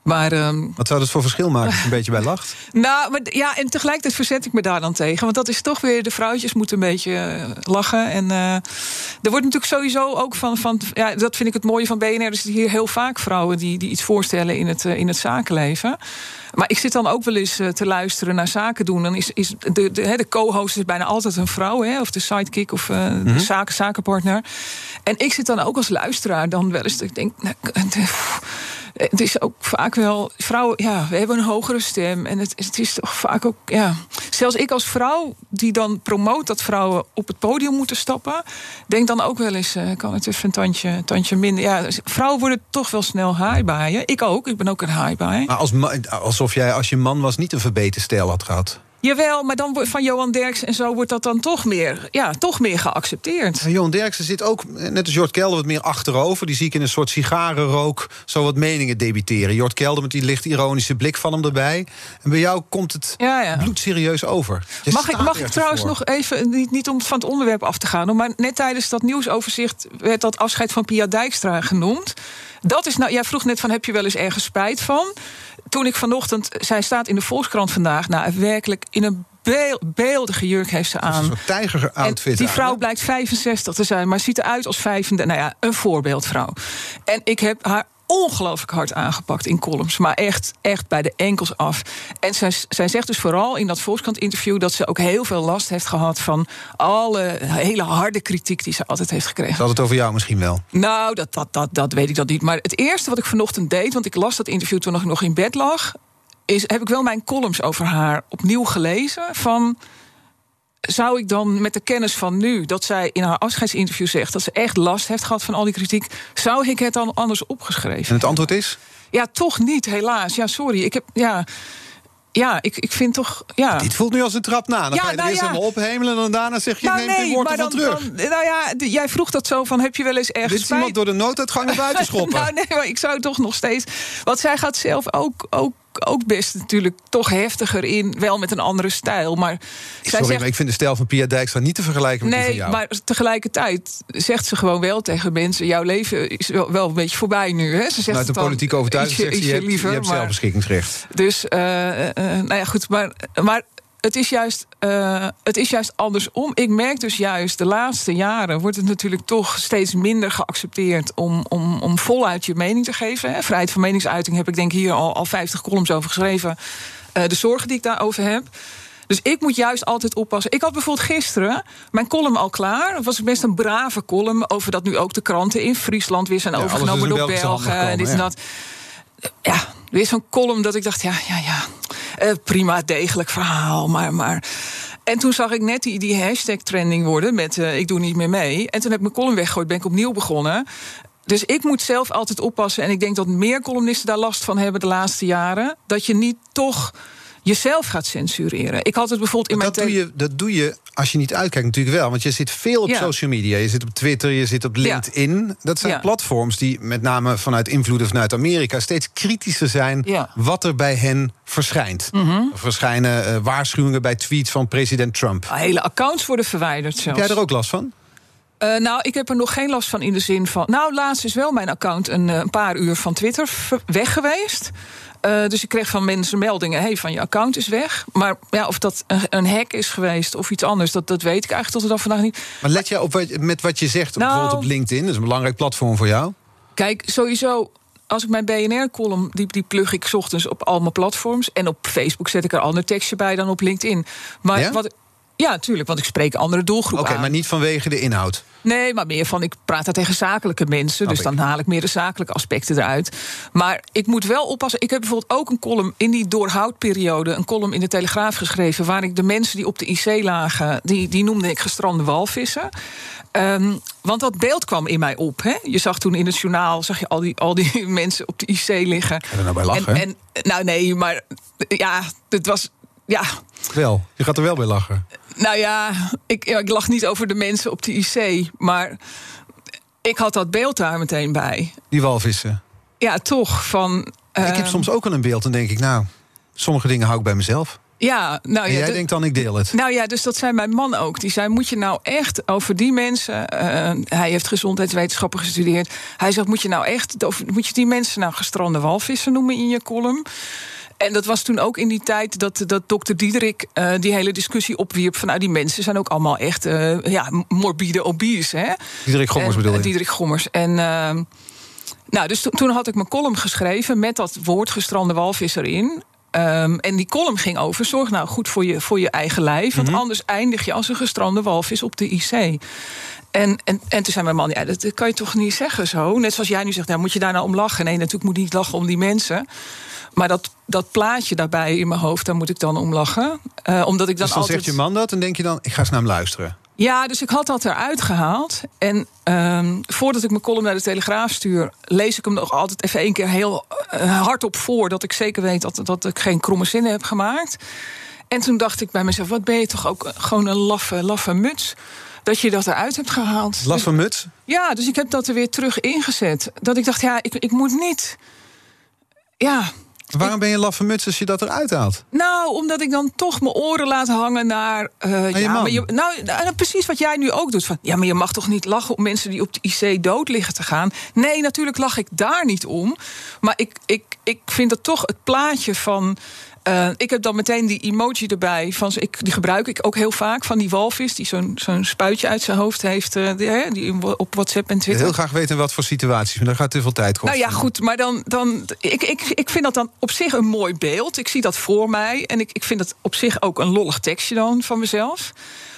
Maar, um, Wat zou dat voor verschil maken als je een beetje bij lacht? Nou, maar, ja, en tegelijkertijd verzet ik me daar dan tegen. Want dat is toch weer, de vrouwtjes moeten een beetje uh, lachen. En uh, er wordt natuurlijk sowieso ook van, van... Ja, dat vind ik het mooie van BNR. Er zitten hier heel vaak vrouwen die, die iets voorstellen in het, uh, in het zakenleven. Maar ik zit dan ook wel eens te luisteren naar zaken doen. Dan is, is de, de, de co-host is bijna altijd een vrouw, hè, of de sidekick of uh, mm -hmm. de zaken, zakenpartner. En ik zit dan ook als luisteraar dan wel eens. Ik denk, nou, het is ook vaak wel. Vrouwen, ja, we hebben een hogere stem. En het, het is toch vaak ook. Ja. Zelfs ik als vrouw, die dan promoot dat vrouwen op het podium moeten stappen. denk dan ook wel eens: uh, kan het even een tandje, tandje minder. Ja, vrouwen worden toch wel snel haaibaaien. Ik ook, ik ben ook een haaibaai. Maar als, alsof jij, als je man was, niet een verbeterde stijl had gehad. Jawel, maar dan wordt van Johan Derks en zo wordt dat dan toch meer, ja, toch meer geaccepteerd. Johan Derksen zit ook, eh, net als Jort Kelder, wat meer achterover. Die zie ik in een soort sigarenrook zo wat meningen debiteren. Jort Kelder met die licht ironische blik van hem erbij. En bij jou komt het Ja, ja. bloedserieus over. Je Mag ik, mag ik trouwens voor. nog even, niet, niet om van het onderwerp af te gaan... maar net tijdens dat nieuwsoverzicht werd dat afscheid van Pia Dijkstra genoemd. Dat is nou, jij vroeg net van, heb je wel eens ergens spijt van? Toen ik vanochtend, zij staat in de Volkskrant vandaag... nou, werkelijk in een beel- beeldige jurk heeft ze aan. een soort tijger-outfit. En die vrouw blijkt 65 te zijn, maar ziet eruit als 35. Nou ja, een voorbeeldvrouw. En ik heb haar ongelooflijk hard aangepakt in columns. Maar echt, echt bij de enkels af. En zij, zij zegt dus vooral in dat Volkskrant-interview... dat ze ook heel veel last heeft gehad van alle hele harde kritiek... die ze altijd heeft gekregen. Ze had het over jou misschien wel. Nou, dat, dat, dat, dat weet ik dan niet. Maar het eerste wat ik vanochtend deed... want ik las dat interview toen ik nog in bed lag... Is, heb ik wel mijn columns over haar opnieuw gelezen. Van, zou ik dan met de kennis van nu... dat zij in haar afscheidsinterview zegt... dat ze echt last heeft gehad van al die kritiek... zou ik het dan anders opgeschreven? En het antwoord is? Ja, toch niet, helaas. Ja, sorry. Ik heb... Ja, ja ik, ik vind toch... Ja. Dit voelt nu als een trap na. Dan Ja, ga je nou eerst ja. helemaal ophemelen... en daarna zeg je, nou, neem geen woord ervan dan, terug. dan- nou ja, jij vroeg dat zo van, heb je wel eens ergens Dit is spijt iemand door de nooduitgang naar buiten schoppen. nou, nee, maar ik zou toch nog steeds. Want zij gaat zelf ook, ook, ook best natuurlijk toch heftiger in. Wel met een andere stijl. Maar zij Sorry, zegt. maar ik vind de stijl van Pia Dijkstra niet te vergelijken met die van Nee, jou. maar tegelijkertijd zegt ze gewoon wel tegen mensen: jouw leven is wel, wel een beetje voorbij nu. Hè? Ze zegt Vanuit een politieke overtuiging zegt ze, je hebt, je liever, hebt maar- zelfbeschikkingsrecht. Dus, eh, eh, nou ja, goed. Maar, maar het, is juist, eh, het is juist andersom. Ik merk dus juist de laatste jaren wordt het natuurlijk toch steeds minder geaccepteerd om, om, om voluit je mening te geven. Hè. Vrijheid van meningsuiting heb ik denk hier al, al 50 columns over geschreven. Eh, de zorgen die ik daarover heb. Dus ik moet juist altijd oppassen. Ik had bijvoorbeeld gisteren mijn column al klaar. Dat was best een brave column over dat nu ook de kranten in Friesland weer zijn Ja, overgenomen door Belgen. en dit en dat ja, weer zo'n column dat ik dacht, ja, ja, ja. Eh, prima, degelijk verhaal, maar, maar... En toen zag ik net die, die hashtag trending worden met eh, ik doe niet meer mee. En toen heb ik mijn column weggegooid, ben ik opnieuw begonnen. Dus ik moet zelf altijd oppassen. En ik denk dat meer columnisten daar last van hebben de laatste jaren. Dat je niet toch jezelf gaat censureren. Ik had het bijvoorbeeld in mijn... Dat doe, te- je, dat doe je als je niet uitkijkt natuurlijk wel. Want je zit veel op Ja. social media. Je zit op Twitter, je zit op Ja. LinkedIn. Dat zijn Ja. platforms die met name vanuit invloeden vanuit Amerika... steeds kritischer zijn. Mhm. wat er bij hen verschijnt. Er verschijnen eh, waarschuwingen bij tweets van president Trump. Hele accounts worden verwijderd zelfs. Heb jij er ook last van? Eh, nou, ik heb er nog geen last van in de zin van. Nou, laatst is wel mijn account een, eh, een paar uur van Twitter weg geweest. Eh, dus ik kreeg van mensen meldingen: hey, van je account is weg. Maar ja, of dat een, een hack is geweest of iets anders, dat, dat weet ik eigenlijk tot de dag van vandaag niet. Maar let jij op wat, met wat je zegt, Nou- bijvoorbeeld op LinkedIn. Dat is een belangrijk platform voor jou. Kijk, sowieso. Als ik mijn BNR-column, die, die plug ik 's ochtends op al mijn platforms. En op Facebook zet ik er ander tekstje bij dan op LinkedIn. Maar Ja? wat, ja, natuurlijk, want ik spreek andere doelgroepen Oké, maar niet vanwege de inhoud. Nee, maar meer van ik praat daar tegen zakelijke mensen. Dus dan haal ik meer de zakelijke aspecten eruit. Maar ik moet wel oppassen. Ik heb bijvoorbeeld ook een column in die doorhoudperiode... een column in de Telegraaf geschreven... waar ik de mensen die op de IC lagen... die, die noemde ik gestrande walvissen. Ehm, want dat beeld kwam in mij op. Hè? Je zag toen in het journaal zag je al, die, al die mensen op de IC liggen. Ga er nou bij lachen, En, en, nou nee, maar ja, het was... Ja, Wel, je gaat er wel bij lachen. Nou ja, ik, ja, ik lag niet over de mensen op de IC, maar ik had dat beeld daar meteen bij. Die walvissen. Ja, toch. Van, ik heb ehm, soms ook wel een beeld. Dan denk ik, nou, sommige dingen hou ik bij mezelf. Ja, nou En jij de- denkt dan, ik deel het. Nou ja, dus dat zei mijn man ook. Die zei: Moet je nou echt over die mensen. eh, hij heeft gezondheidswetenschappen gestudeerd. Hij zegt: Moet je nou echt. Moet je die mensen nou gestrande walvissen noemen in je column? En dat was toen ook in die tijd dat, dat dokter Diederik eh, die hele discussie opwierp. van nou, die mensen zijn ook allemaal echt eh, ja, morbide obese. Hè? Diederik Gommers En, bedoel je? eh, Diederik Gommers. En ehm, nou, dus to- toen had ik mijn column geschreven met dat woord gestrande walvis erin. Ehm, en die column ging over: zorg nou goed voor je, voor je eigen lijf. Want anders eindig je als een gestrande walvis op de IC. En, en, en toen zei mijn man: ja, dat, kan je toch niet zeggen zo? Net zoals jij nu zegt: nou, moet je daar nou om lachen? Nee, natuurlijk moet ik niet lachen om die mensen. Maar dat, dat plaatje daarbij in mijn hoofd, daar moet ik dan om lachen. Eh, omdat ik dan, Dus dan altijd... zegt je man dat en denk je dan, ik ga eens naar hem luisteren. Ja, dus ik had dat eruit gehaald. En ehm, voordat ik mijn column naar de Telegraaf stuur... lees ik hem nog altijd even één keer heel eh, hardop voor... dat ik zeker weet dat, dat ik geen kromme zinnen heb gemaakt. En toen dacht ik bij mezelf: wat ben je toch ook gewoon een laffe, laffe muts? Dat je dat eruit hebt gehaald. Last van muts? Ja, dus ik heb dat er weer terug ingezet. Dat ik dacht, ja, ik, ik moet niet. Ja, Waarom ben je laffe muts als je dat eruit haalt? nou, omdat ik dan toch mijn oren laat hangen naar. eh, ja, maar je, nou, nou, precies wat jij nu ook doet. Van, ja, maar je mag toch niet lachen om mensen die op de IC dood liggen te gaan. Nee, natuurlijk lach ik daar niet om. Maar ik, ik, ik vind het toch het plaatje van. Eh, ik heb dan meteen die emoji erbij. Van, ik, die gebruik ik ook heel vaak. Van die walvis die zo'n zo'n spuitje uit zijn hoofd heeft. eh, die, die op WhatsApp en Twitter. heel graag weten wat voor situaties, maar daar gaat te veel tijd kosten. Nou ja, goed, maar dan. dan ik, ik, ik vind dat dan op zich een mooi beeld. Ik zie dat voor mij. En ik, ik vind het op zich ook een lollig tekstje dan van mezelf.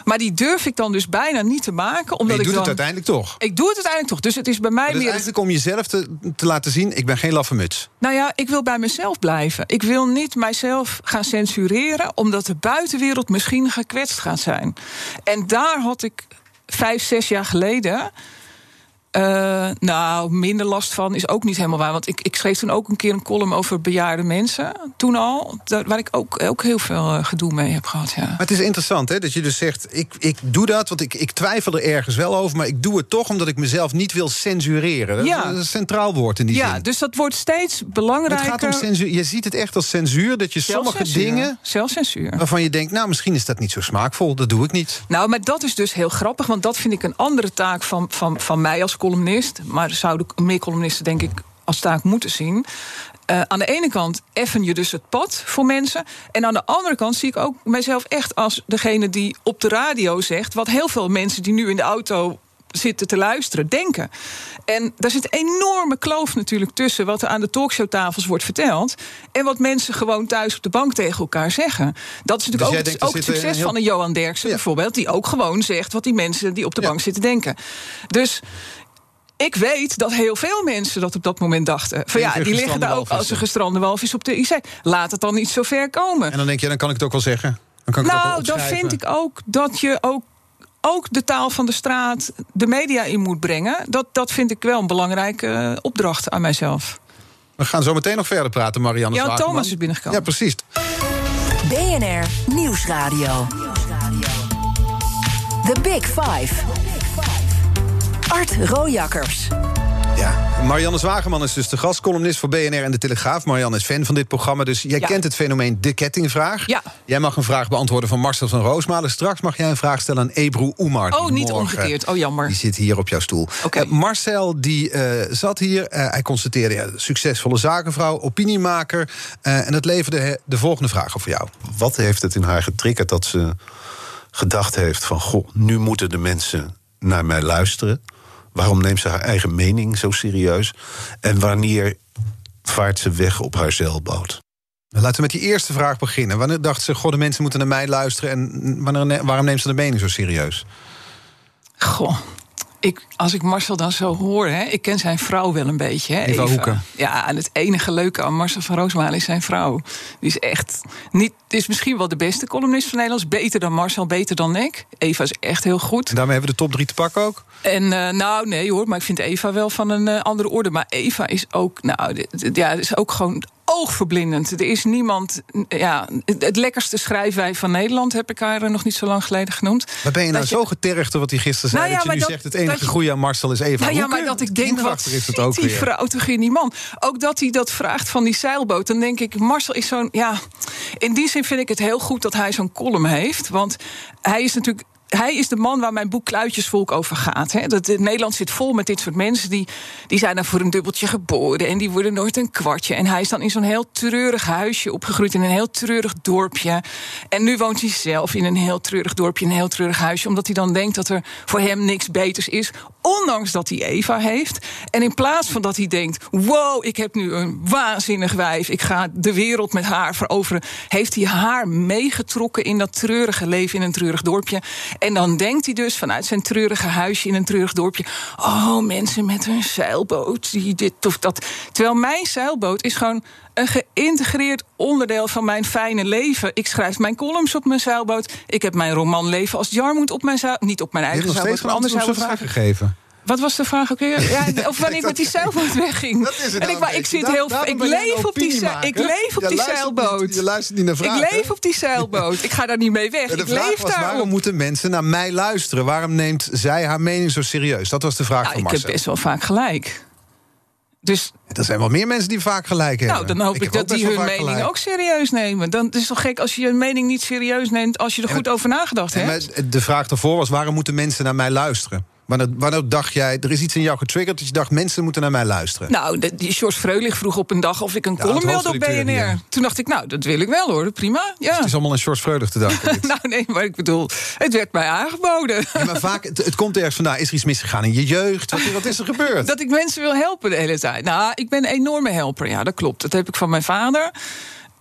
Maar die durf ik dan dus bijna niet te maken. Omdat je ik doet dan, het uiteindelijk toch. Ik doe het uiteindelijk toch. Dus het is bij mij meer. eigenlijk om jezelf te, te laten zien, ik ben geen laffe muts. Nou ja, ik wil bij mezelf blijven. Ik wil niet mijzelf gaan censureren, omdat de buitenwereld misschien gekwetst gaat zijn. En daar had ik vijf, zes jaar geleden. Eh, nou, minder last van is ook niet helemaal waar. Want ik, ik schreef toen ook een keer een column over bejaarde mensen. Toen al. Waar ik ook, ook heel veel eh, gedoe mee heb gehad. Ja. Maar het is interessant hè, dat je dus zegt, ik, ik doe dat, want ik, ik twijfel er ergens wel over... maar ik doe het toch omdat ik mezelf niet wil censureren. Dat Ja. is een centraal woord in die Ja, zin. dus dat wordt steeds het belangrijker. gaat om censuur. Je ziet het echt als censuur, dat je sommige dingen... Zelfcensuur. waarvan je denkt, nou, misschien is dat niet zo smaakvol, dat doe ik niet. Nou, maar dat is dus heel grappig, want dat vind ik een andere taak van, van, van mij als columnist. Maar zouden meer columnisten, denk ik, als taak moeten zien. Eh, aan de ene kant effen je dus het pad voor mensen. En aan de andere kant zie ik ook mijzelf echt als degene die op de radio zegt. wat heel veel mensen die nu in de auto zitten te luisteren, denken. En daar zit een enorme kloof natuurlijk tussen wat er aan de talkshowtafels wordt verteld. en wat mensen gewoon thuis op de bank tegen elkaar zeggen. Dat is Dus natuurlijk jij ook, het, ook succes heel- van een Johan Derksen Ja. bijvoorbeeld, die ook gewoon zegt wat die mensen die op de Ja. bank zitten denken. Dus. Ik weet dat heel veel mensen dat op dat moment dachten. Van ja, die liggen daar ook als een gestrande walvis op de IC. Laat het dan niet zo ver komen. En dan denk je, dan kan ik het ook wel zeggen. Dan kan ik het ook wel Nou, dan vind ik ook dat je ook, ook de taal van de straat de media in moet brengen. Dat, dat vind ik wel een belangrijke eh, opdracht aan mijzelf. We gaan zo meteen nog verder praten, Marianne Ja, Zwageman. Thomas is binnengekomen. Ja, precies. BNR Nieuwsradio. The Big Five. Art Rojakkers. Ja, Marianne Zwageman is dus de gastcolumnist voor BNR en De Telegraaf. Marianne is fan van dit programma, dus jij Ja. kent het fenomeen de kettingvraag. Ja. Jij mag een vraag beantwoorden van Marcel van Roosmalen. Straks mag jij een vraag stellen aan Ebru Oemar. Oh, niet omgekeerd. Oh, jammer. Die zit hier op jouw stoel. Oké. Eh, Marcel die eh, zat hier. eh, hij constateerde ja, succesvolle zakenvrouw, opiniemaker. eh, en dat leverde de volgende vraag op voor jou. Wat heeft het in haar getriggerd dat ze gedacht heeft van... goh, nu moeten de mensen naar mij luisteren. Waarom neemt ze haar eigen mening zo serieus? En wanneer vaart ze weg op haar zeilboot? Laten we met die eerste vraag beginnen. Wanneer dacht ze, goh, de mensen moeten naar mij luisteren... en wanneer, ne- waarom neemt ze de mening zo serieus? Goh. Ik, als ik Marcel dan zo hoor, hè, ik ken zijn vrouw wel een beetje. Hè, Eva Hoeken. Ja, en het enige leuke aan Marcel van Roosmalen is zijn vrouw. Die is echt niet, is misschien wel de beste columnist van Nederlands. Beter dan Marcel, beter dan ik. Eva is echt heel goed. En daarmee hebben we de top drie te pakken ook. En eh, nou, nee hoor, maar ik vind Eva wel van een eh, andere orde. Maar Eva is ook, nou, ja, is ook gewoon oogverblindend. Er is niemand, ja, het, lekkerste schrijfwijf van Nederland heb ik haar nog niet zo lang geleden genoemd. Maar ben je nou je- zo getergd door wat hij gisteren zei... Nou ja, dat je nu dat- zegt, het enige je- goede aan Marcel is Eva Nou ja, maar dat ik denk, wat is het ook die weer. vrouw toch in die man? Ook dat hij dat vraagt van die zeilboot. Dan denk ik, Marcel is zo'n... Ja, in die zin vind ik het heel goed dat hij zo'n column heeft. Want hij is natuurlijk... Hij is de man waar mijn boek Kluitjesvolk over gaat. Hè. Dat, Nederland zit vol met dit soort mensen. Die, die zijn dan voor een dubbeltje geboren. En die worden nooit een kwartje. En hij is dan in zo'n heel treurig huisje opgegroeid. In een heel treurig dorpje. En nu woont hij zelf in een heel treurig dorpje. In een heel treurig huisje. Omdat hij dan denkt dat er voor hem niks beters is. Ondanks dat hij Eva heeft. En in plaats van dat hij denkt: wow, ik heb nu een waanzinnig wijf. Ik ga de wereld met haar veroveren. Heeft hij haar meegetrokken in dat treurige leven in een treurig dorpje. En dan denkt hij dus vanuit zijn treurige huisje in een treurig dorpje: oh, mensen met hun zeilboot, die dit of dat. Terwijl mijn zeilboot is gewoon een geïntegreerd onderdeel van mijn fijne leven. Ik schrijf mijn columns op mijn zeilboot. Ik heb mijn romanleven als Jarmoed op mijn zeilboot. Niet op mijn eigen nog steeds zeilboot, maar anders op zeilboot. vraag gegeven. Wat was de vraag ook weer? Ja, of wanneer ik met die zeilboot wegging. Dat is het en ik, maar een ik zit heel. Ik een leef op die, ik leef op Je die zeilboot. niet- je luistert niet naar vragen. Ik leef op die zeilboot. Ik ga daar niet mee weg. De ik vraag leef was, daar. waarom moeten mensen naar mij luisteren? Waarom neemt zij haar mening zo serieus? Dat was de vraag Nou, van ik Marcel. heb best wel vaak gelijk. Dus Er zijn wel meer mensen die vaak gelijk hebben. nou, dan hoop ik, dat die hun mening gelijk. ook serieus nemen. Dan het is toch gek als je je mening niet serieus neemt als je er goed over nagedacht hebt. maar de vraag daarvoor was: waarom moeten mensen naar mij luisteren? Wanneer, wanneer dacht jij, er is iets in jou getriggerd dat je dacht, mensen moeten naar mij luisteren? Nou, de, die George Freulich vroeg op een dag of ik een column het wilde op BNR. ja. Toen dacht ik, nou, dat wil ik wel hoor, prima. Ja. Het is allemaal een George Freudig te danken. nou, nee, maar ik bedoel, het werd mij aangeboden. Ja, maar vaak, het, het komt ergens vandaan. Is er iets misgegaan in je jeugd? Wat, wat is er gebeurd? Dat ik mensen wil helpen de hele tijd. Nou, ik ben een enorme helper. Ja, dat klopt. Dat heb ik van mijn vader.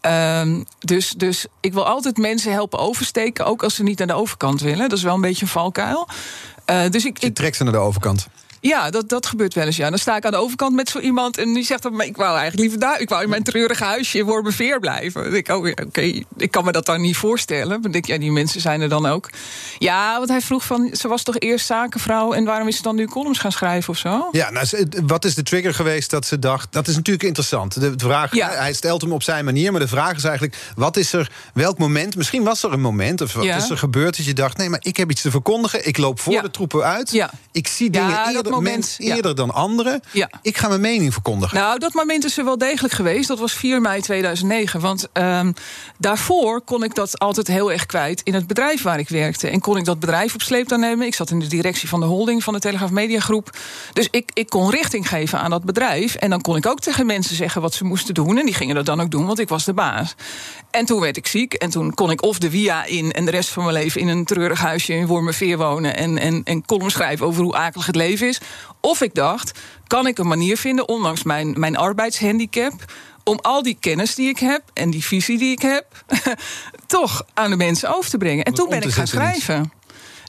Ehm, dus, dus ik wil altijd mensen helpen oversteken, ook als ze niet naar de overkant willen. Dat is wel een beetje een valkuil. Eh, dus ik, Je ik, trekt ze naar de overkant. Ja, dat, dat gebeurt wel eens. Ja. Dan sta ik aan de overkant met zo iemand en die zegt dan: maar ik wou eigenlijk liever daar, ik wou in mijn treurige huisje in Wormerveer blijven. Dan denk ik, oh, oké, ik kan me dat dan niet voorstellen. Dan denk ik, ja, die mensen zijn er dan ook. Ja, want hij vroeg van, ze was toch eerst zakenvrouw en waarom is ze dan nu columns gaan schrijven of zo? Ja, nou, wat is de trigger geweest dat ze dacht... Dat is natuurlijk interessant. De vraag, Ja. Hij stelt hem op zijn manier, maar de vraag is eigenlijk... Wat is er, welk moment, misschien was er een moment... of wat Ja. is er gebeurd dat je dacht... nee, maar ik heb iets te verkondigen. Ik loop voor Ja. de troepen uit. Ik zie dingen eerder, moment, ja. eerder dan anderen. Ja. Ik ga mijn mening verkondigen. Nou, dat moment is er wel degelijk geweest. Dat was 4 mei 2009. Want ehm, daarvoor kon ik dat altijd heel erg kwijt in het bedrijf waar ik werkte. En kon ik dat bedrijf op sleeptouw nemen. Ik zat in de directie van de holding van de Telegraaf Mediagroep. Dus ik, ik kon richting geven aan dat bedrijf. En dan kon ik ook tegen mensen zeggen wat ze moesten doen. En die gingen dat dan ook doen, want ik was de baas. En toen werd ik ziek. En toen kon ik of de via in en de rest van mijn leven in een treurig huisje in Wormerveer wonen. En, en, en column schrijven over hoe akelig het leven is. Of ik dacht, kan ik een manier vinden, ondanks mijn, mijn arbeidshandicap om al die kennis die ik heb en die visie die ik heb, toch aan de mensen over te brengen. En toen ben ik gaan schrijven.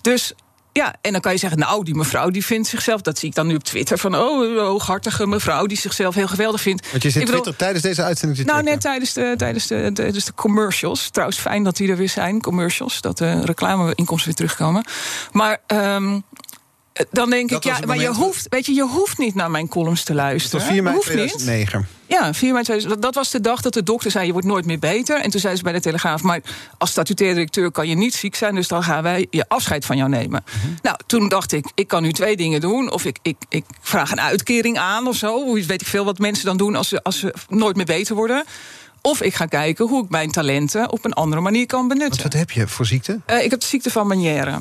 Dus ja, en dan kan je zeggen, nou, die mevrouw die vindt zichzelf, dat zie ik dan nu op Twitter, van oh, hooghartige mevrouw die zichzelf heel geweldig vindt. Want je zit Ik bedoel, Twitter tijdens deze uitzending nou, net tijdens de, tijdens, de, tijdens de commercials. Trouwens, fijn dat die er weer zijn, commercials. Dat de reclameinkomsten weer terugkomen. Maar ehm, dan denk Dat ik, ja, maar je hoeft, weet je, je hoeft niet naar mijn columns te Dat luisteren. was 4 mei hoeft niet. 2009. Ja, 4 mei 2000. Dat, dat was de dag dat de dokter zei: je wordt nooit meer beter. En toen zei ze bij de Telegraaf: maar als statutair directeur kan je niet ziek zijn, dus dan gaan wij je afscheid van jou nemen. Mhm. Nou, toen dacht ik: ik kan nu twee dingen doen. Of ik, ik, ik vraag een uitkering aan of zo. Hoe weet ik veel wat mensen dan doen als ze, als ze nooit meer beter worden. Of ik ga kijken hoe ik mijn talenten op een andere manier kan benutten. Wat, wat heb je voor ziekte? Eh, ik heb de ziekte van Meniere.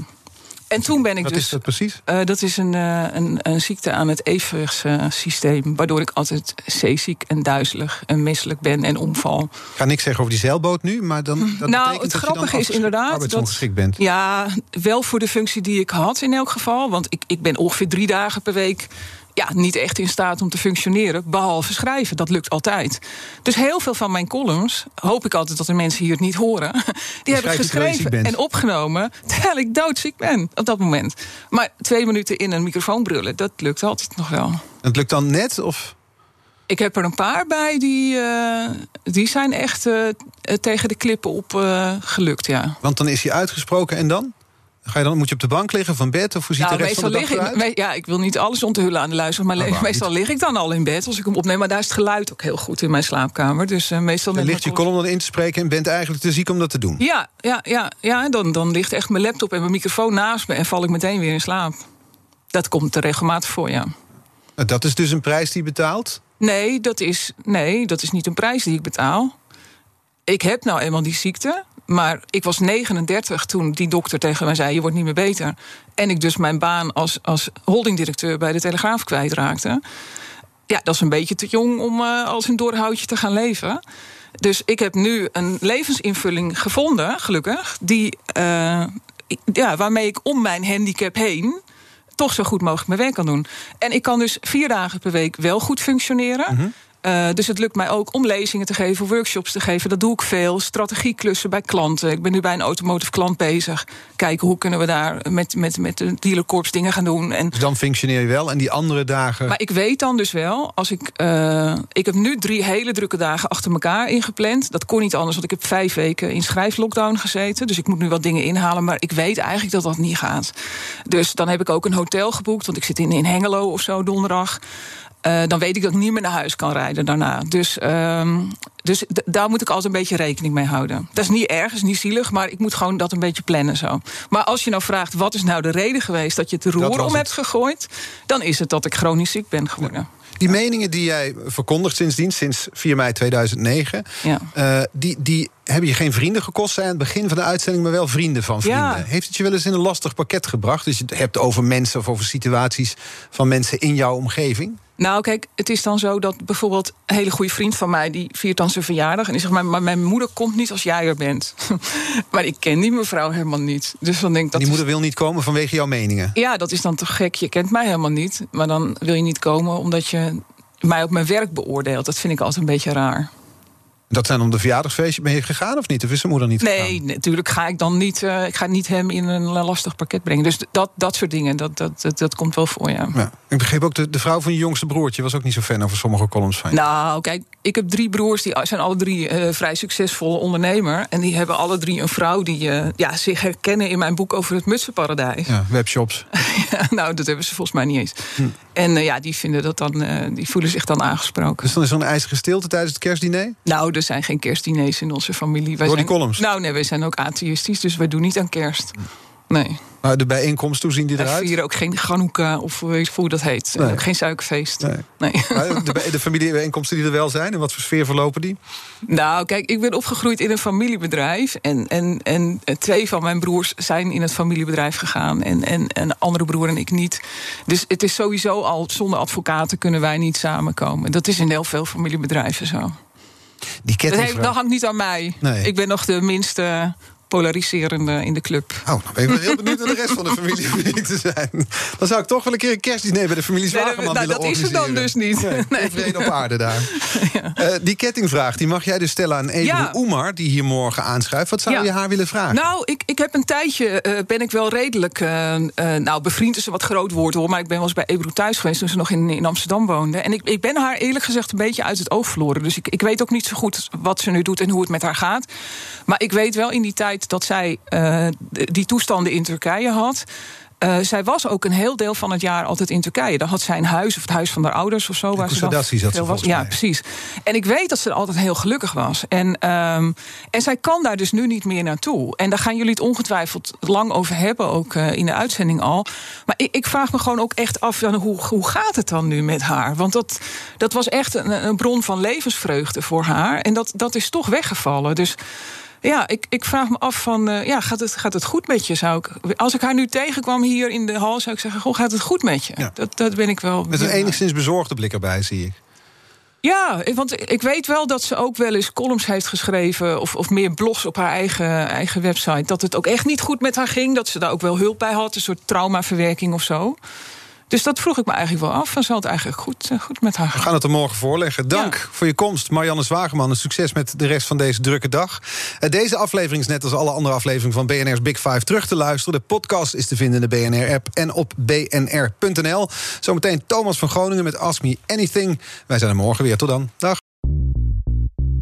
En toen ben ik Wat dus. is dat precies? Eh, dat is een, eh, een, een ziekte aan het evenwichtssysteem. waardoor ik altijd zeeziek en duizelig en misselijk ben en omval. Ik ga niks zeggen over die zeilboot nu, maar dan. Dat nou, het dat grappige is inderdaad. arbeidsongeschikt bent. Ja, wel voor de functie die ik had in elk geval. Want ik, ik ben ongeveer drie dagen per week. Ja, niet echt in staat om te functioneren, behalve schrijven. Dat lukt altijd. Dus heel veel van mijn columns, hoop ik altijd dat de mensen hier het niet horen, die heb ik geschreven en opgenomen terwijl ik doodziek ben op dat moment. Maar twee minuten in een microfoon brullen, dat lukt altijd nog wel. Het lukt dan net? Of Ik heb er een paar bij die, eh, die zijn echt eh, tegen de klippen op eh, gelukt, ja. Want dan is hij uitgesproken en dan? Ga je dan? Moet je op de bank liggen van bed? Of hoe ziet Nou, de rest meestal van de dag lig ik. ja, ik wil niet alles onthullen aan de luisteraar, maar Oh, waarom meestal lig ik dan al in bed als ik hem opneem. Maar daar is het geluid ook heel goed in mijn slaapkamer. Dus eh, meestal Dan ligt je column dan in te spreken en bent eigenlijk te ziek om dat te doen. Ja, ja, ja, ja dan, dan ligt echt mijn laptop en mijn microfoon naast me en val ik meteen weer in slaap. Dat komt er regelmatig voor, ja. Nou, Dat is dus een prijs die je betaalt. Nee, dat is, nee, dat is niet een prijs die ik betaal. Ik heb nou eenmaal die ziekte. Maar ik was 39 toen die dokter tegen mij zei: Je wordt niet meer beter. En ik dus mijn baan als, als holdingdirecteur bij de Telegraaf kwijtraakte. Ja, dat is een beetje te jong om eh, als een doorhoutje te gaan leven. Dus ik heb nu een levensinvulling gevonden, gelukkig. Die, eh, ja, waarmee ik om mijn handicap heen toch zo goed mogelijk mijn werk kan doen. En ik kan dus vier dagen per week wel goed functioneren. Uh, dus het lukt mij ook om lezingen te geven, workshops te geven. Dat doe ik veel. Strategieklussen bij klanten. Ik ben nu bij een automotive klant bezig. Kijken hoe kunnen we daar met, met, met de dealerkorps dingen gaan doen. En dus dan functioneer je wel en die andere dagen. Maar ik weet dan dus wel, als ik. Uh, ik heb nu drie hele drukke dagen achter elkaar ingepland. Dat kon niet anders, want ik heb vijf weken in schrijflockdown gezeten. Dus ik moet nu wat dingen inhalen. Maar ik weet eigenlijk dat dat niet gaat. Dus dan heb ik ook een hotel geboekt. Want ik zit in, in Hengelo of zo donderdag. Uh, dan weet ik dat ik niet meer naar huis kan rijden daarna. Dus, uh, dus daar moet ik altijd een beetje rekening mee houden. Dat is niet erg, is niet zielig, maar ik moet gewoon dat een beetje plannen zo. Maar als je nou vraagt, wat is nou de reden geweest dat je het roer om hebt gegooid, dan is het dat ik chronisch ziek ben geworden. Ja. Die meningen die jij verkondigt sindsdien, sinds 4 mei 2009, ja. uh, die, die hebben je geen vrienden gekost aan het begin van de uitzending, maar wel vrienden van vrienden. Ja. Heeft het je wel eens in een lastig pakket gebracht? Dus je het hebt over mensen of over situaties van mensen in jouw omgeving? Nou, kijk, het is dan zo dat bijvoorbeeld een hele goede vriend van mij... die viert dan zijn verjaardag en die zegt... maar, maar mijn moeder komt niet als jij er bent. maar ik ken die mevrouw helemaal niet. Dus dan denk ik dat die moeder wil niet komen vanwege jouw meningen? Ja, dat is dan toch gek. Je kent mij helemaal niet. Maar dan wil je niet komen omdat je mij op mijn werk beoordeelt. Dat vind ik altijd een beetje raar. Dat zijn om de verjaardagsfeestje ben je gegaan of niet? Of is zijn moeder niet Nee, natuurlijk ga ik dan niet, uh, ik ga niet hem in een lastig pakket brengen. Dus dat, dat soort dingen, dat, dat, dat, dat komt wel voor, ja. ja. Ik begreep ook, de, de vrouw van je jongste broertje... was ook niet zo fan over sommige columns van je. Nou, kijk, ik heb drie broers, die zijn alle drie uh, vrij succesvolle ondernemer. En die hebben alle drie een vrouw die uh, ja, zich herkennen... in mijn boek over het mutsenparadijs. Ja, webshops. ja, nou, dat hebben ze volgens mij niet eens. Hm. En ja, die, vinden dat dan, die voelen zich dan aangesproken. Dus dan is er een ijzige stilte tijdens het kerstdiner? Nou, er zijn geen kerstdiners in onze familie. Wij Door die columns? Nou, nee, wij zijn ook atheïstisch, dus wij doen niet aan kerst. Nee. Maar de bijeenkomst, hoe zien die eruit? We vieren ook geen Chanukka of hoe dat heet. Ook geen suikerfeest. Nee. nee. de, de familiebijeenkomsten die er wel zijn, in wat voor sfeer verlopen die? Nou, kijk, ik ben opgegroeid in een familiebedrijf. En, en, en twee van mijn broers zijn in het familiebedrijf gegaan. En, en een andere broer en ik niet. Dus het is sowieso al, zonder advocaten kunnen wij niet samenkomen. Dat is in heel veel familiebedrijven zo. Die dat, dat hangt niet aan mij. Nee. Ik ben nog de minste polariserende in de club. Oh, dan ben ik wel heel benieuwd naar de rest van de familie te zijn. Dan zou ik toch wel een keer een kerstdiner bij de familie Zwageman nee, nou, willen dat is het dan dus niet. Nee, nee. op aarde daar. ja. uh, die kettingvraag, die mag jij dus stellen aan Ebru ja. Oemar... die hier morgen aanschuift. Wat zou je haar willen vragen? Nou, ik, ik heb een tijdje, uh, ben ik wel redelijk... Uh, nou, bevriend is een wat groot woord hoor... maar ik ben wel eens bij Ebru thuis geweest... toen ze nog in, in Amsterdam woonde. En ik, ik ben haar eerlijk gezegd een beetje uit het oog verloren. Dus ik, ik weet ook niet zo goed wat ze nu doet en hoe het met haar gaat. Maar ik weet wel in die tijd dat zij uh, die toestanden in Turkije had. Uh, zij was ook een heel deel van het jaar altijd in Turkije. Dan had zij een huis of het huis van haar ouders of zo. waar ze dan veel was. Ja, precies. En ik weet dat ze altijd heel gelukkig was. En, um, en zij kan daar dus nu niet meer naartoe. En daar gaan jullie het ongetwijfeld lang over hebben, ook uh, in de uitzending al. Maar ik, ik, vraag me gewoon ook echt af, dan, hoe, hoe gaat het dan nu met haar? Want dat, dat was echt een, een bron van levensvreugde voor haar. En dat, dat is toch weggevallen. Dus ja, ik, ik vraag me af van, uh, ja, gaat het, gaat het goed met je? Zou ik, als ik haar nu tegenkwam hier in de hal, zou ik zeggen, goh, gaat het goed met je? Ja. Dat, dat ben ik wel. Met een enigszins bezorgde blik erbij, zie ik. Ja, want ik weet wel dat ze ook wel eens columns heeft geschreven... of, of meer blogs op haar eigen, eigen website... dat het ook echt niet goed met haar ging. Dat ze daar ook wel hulp bij had, een soort traumaverwerking of zo. Dus dat vroeg ik me eigenlijk wel af. En zal het eigenlijk goed, eh, goed met haar gaan? We gaan het er morgen voorleggen. Dank voor je komst, Marianne Zwageman. En succes met de rest van deze drukke dag. Eh, deze aflevering is net als alle andere afleveringen van BNR's Big Five terug te luisteren. De podcast is te vinden in de BNR-app en op bnr.nl. Zometeen Thomas van Groningen met Ask Me Anything. Wij zijn er morgen weer. Tot dan. Dag.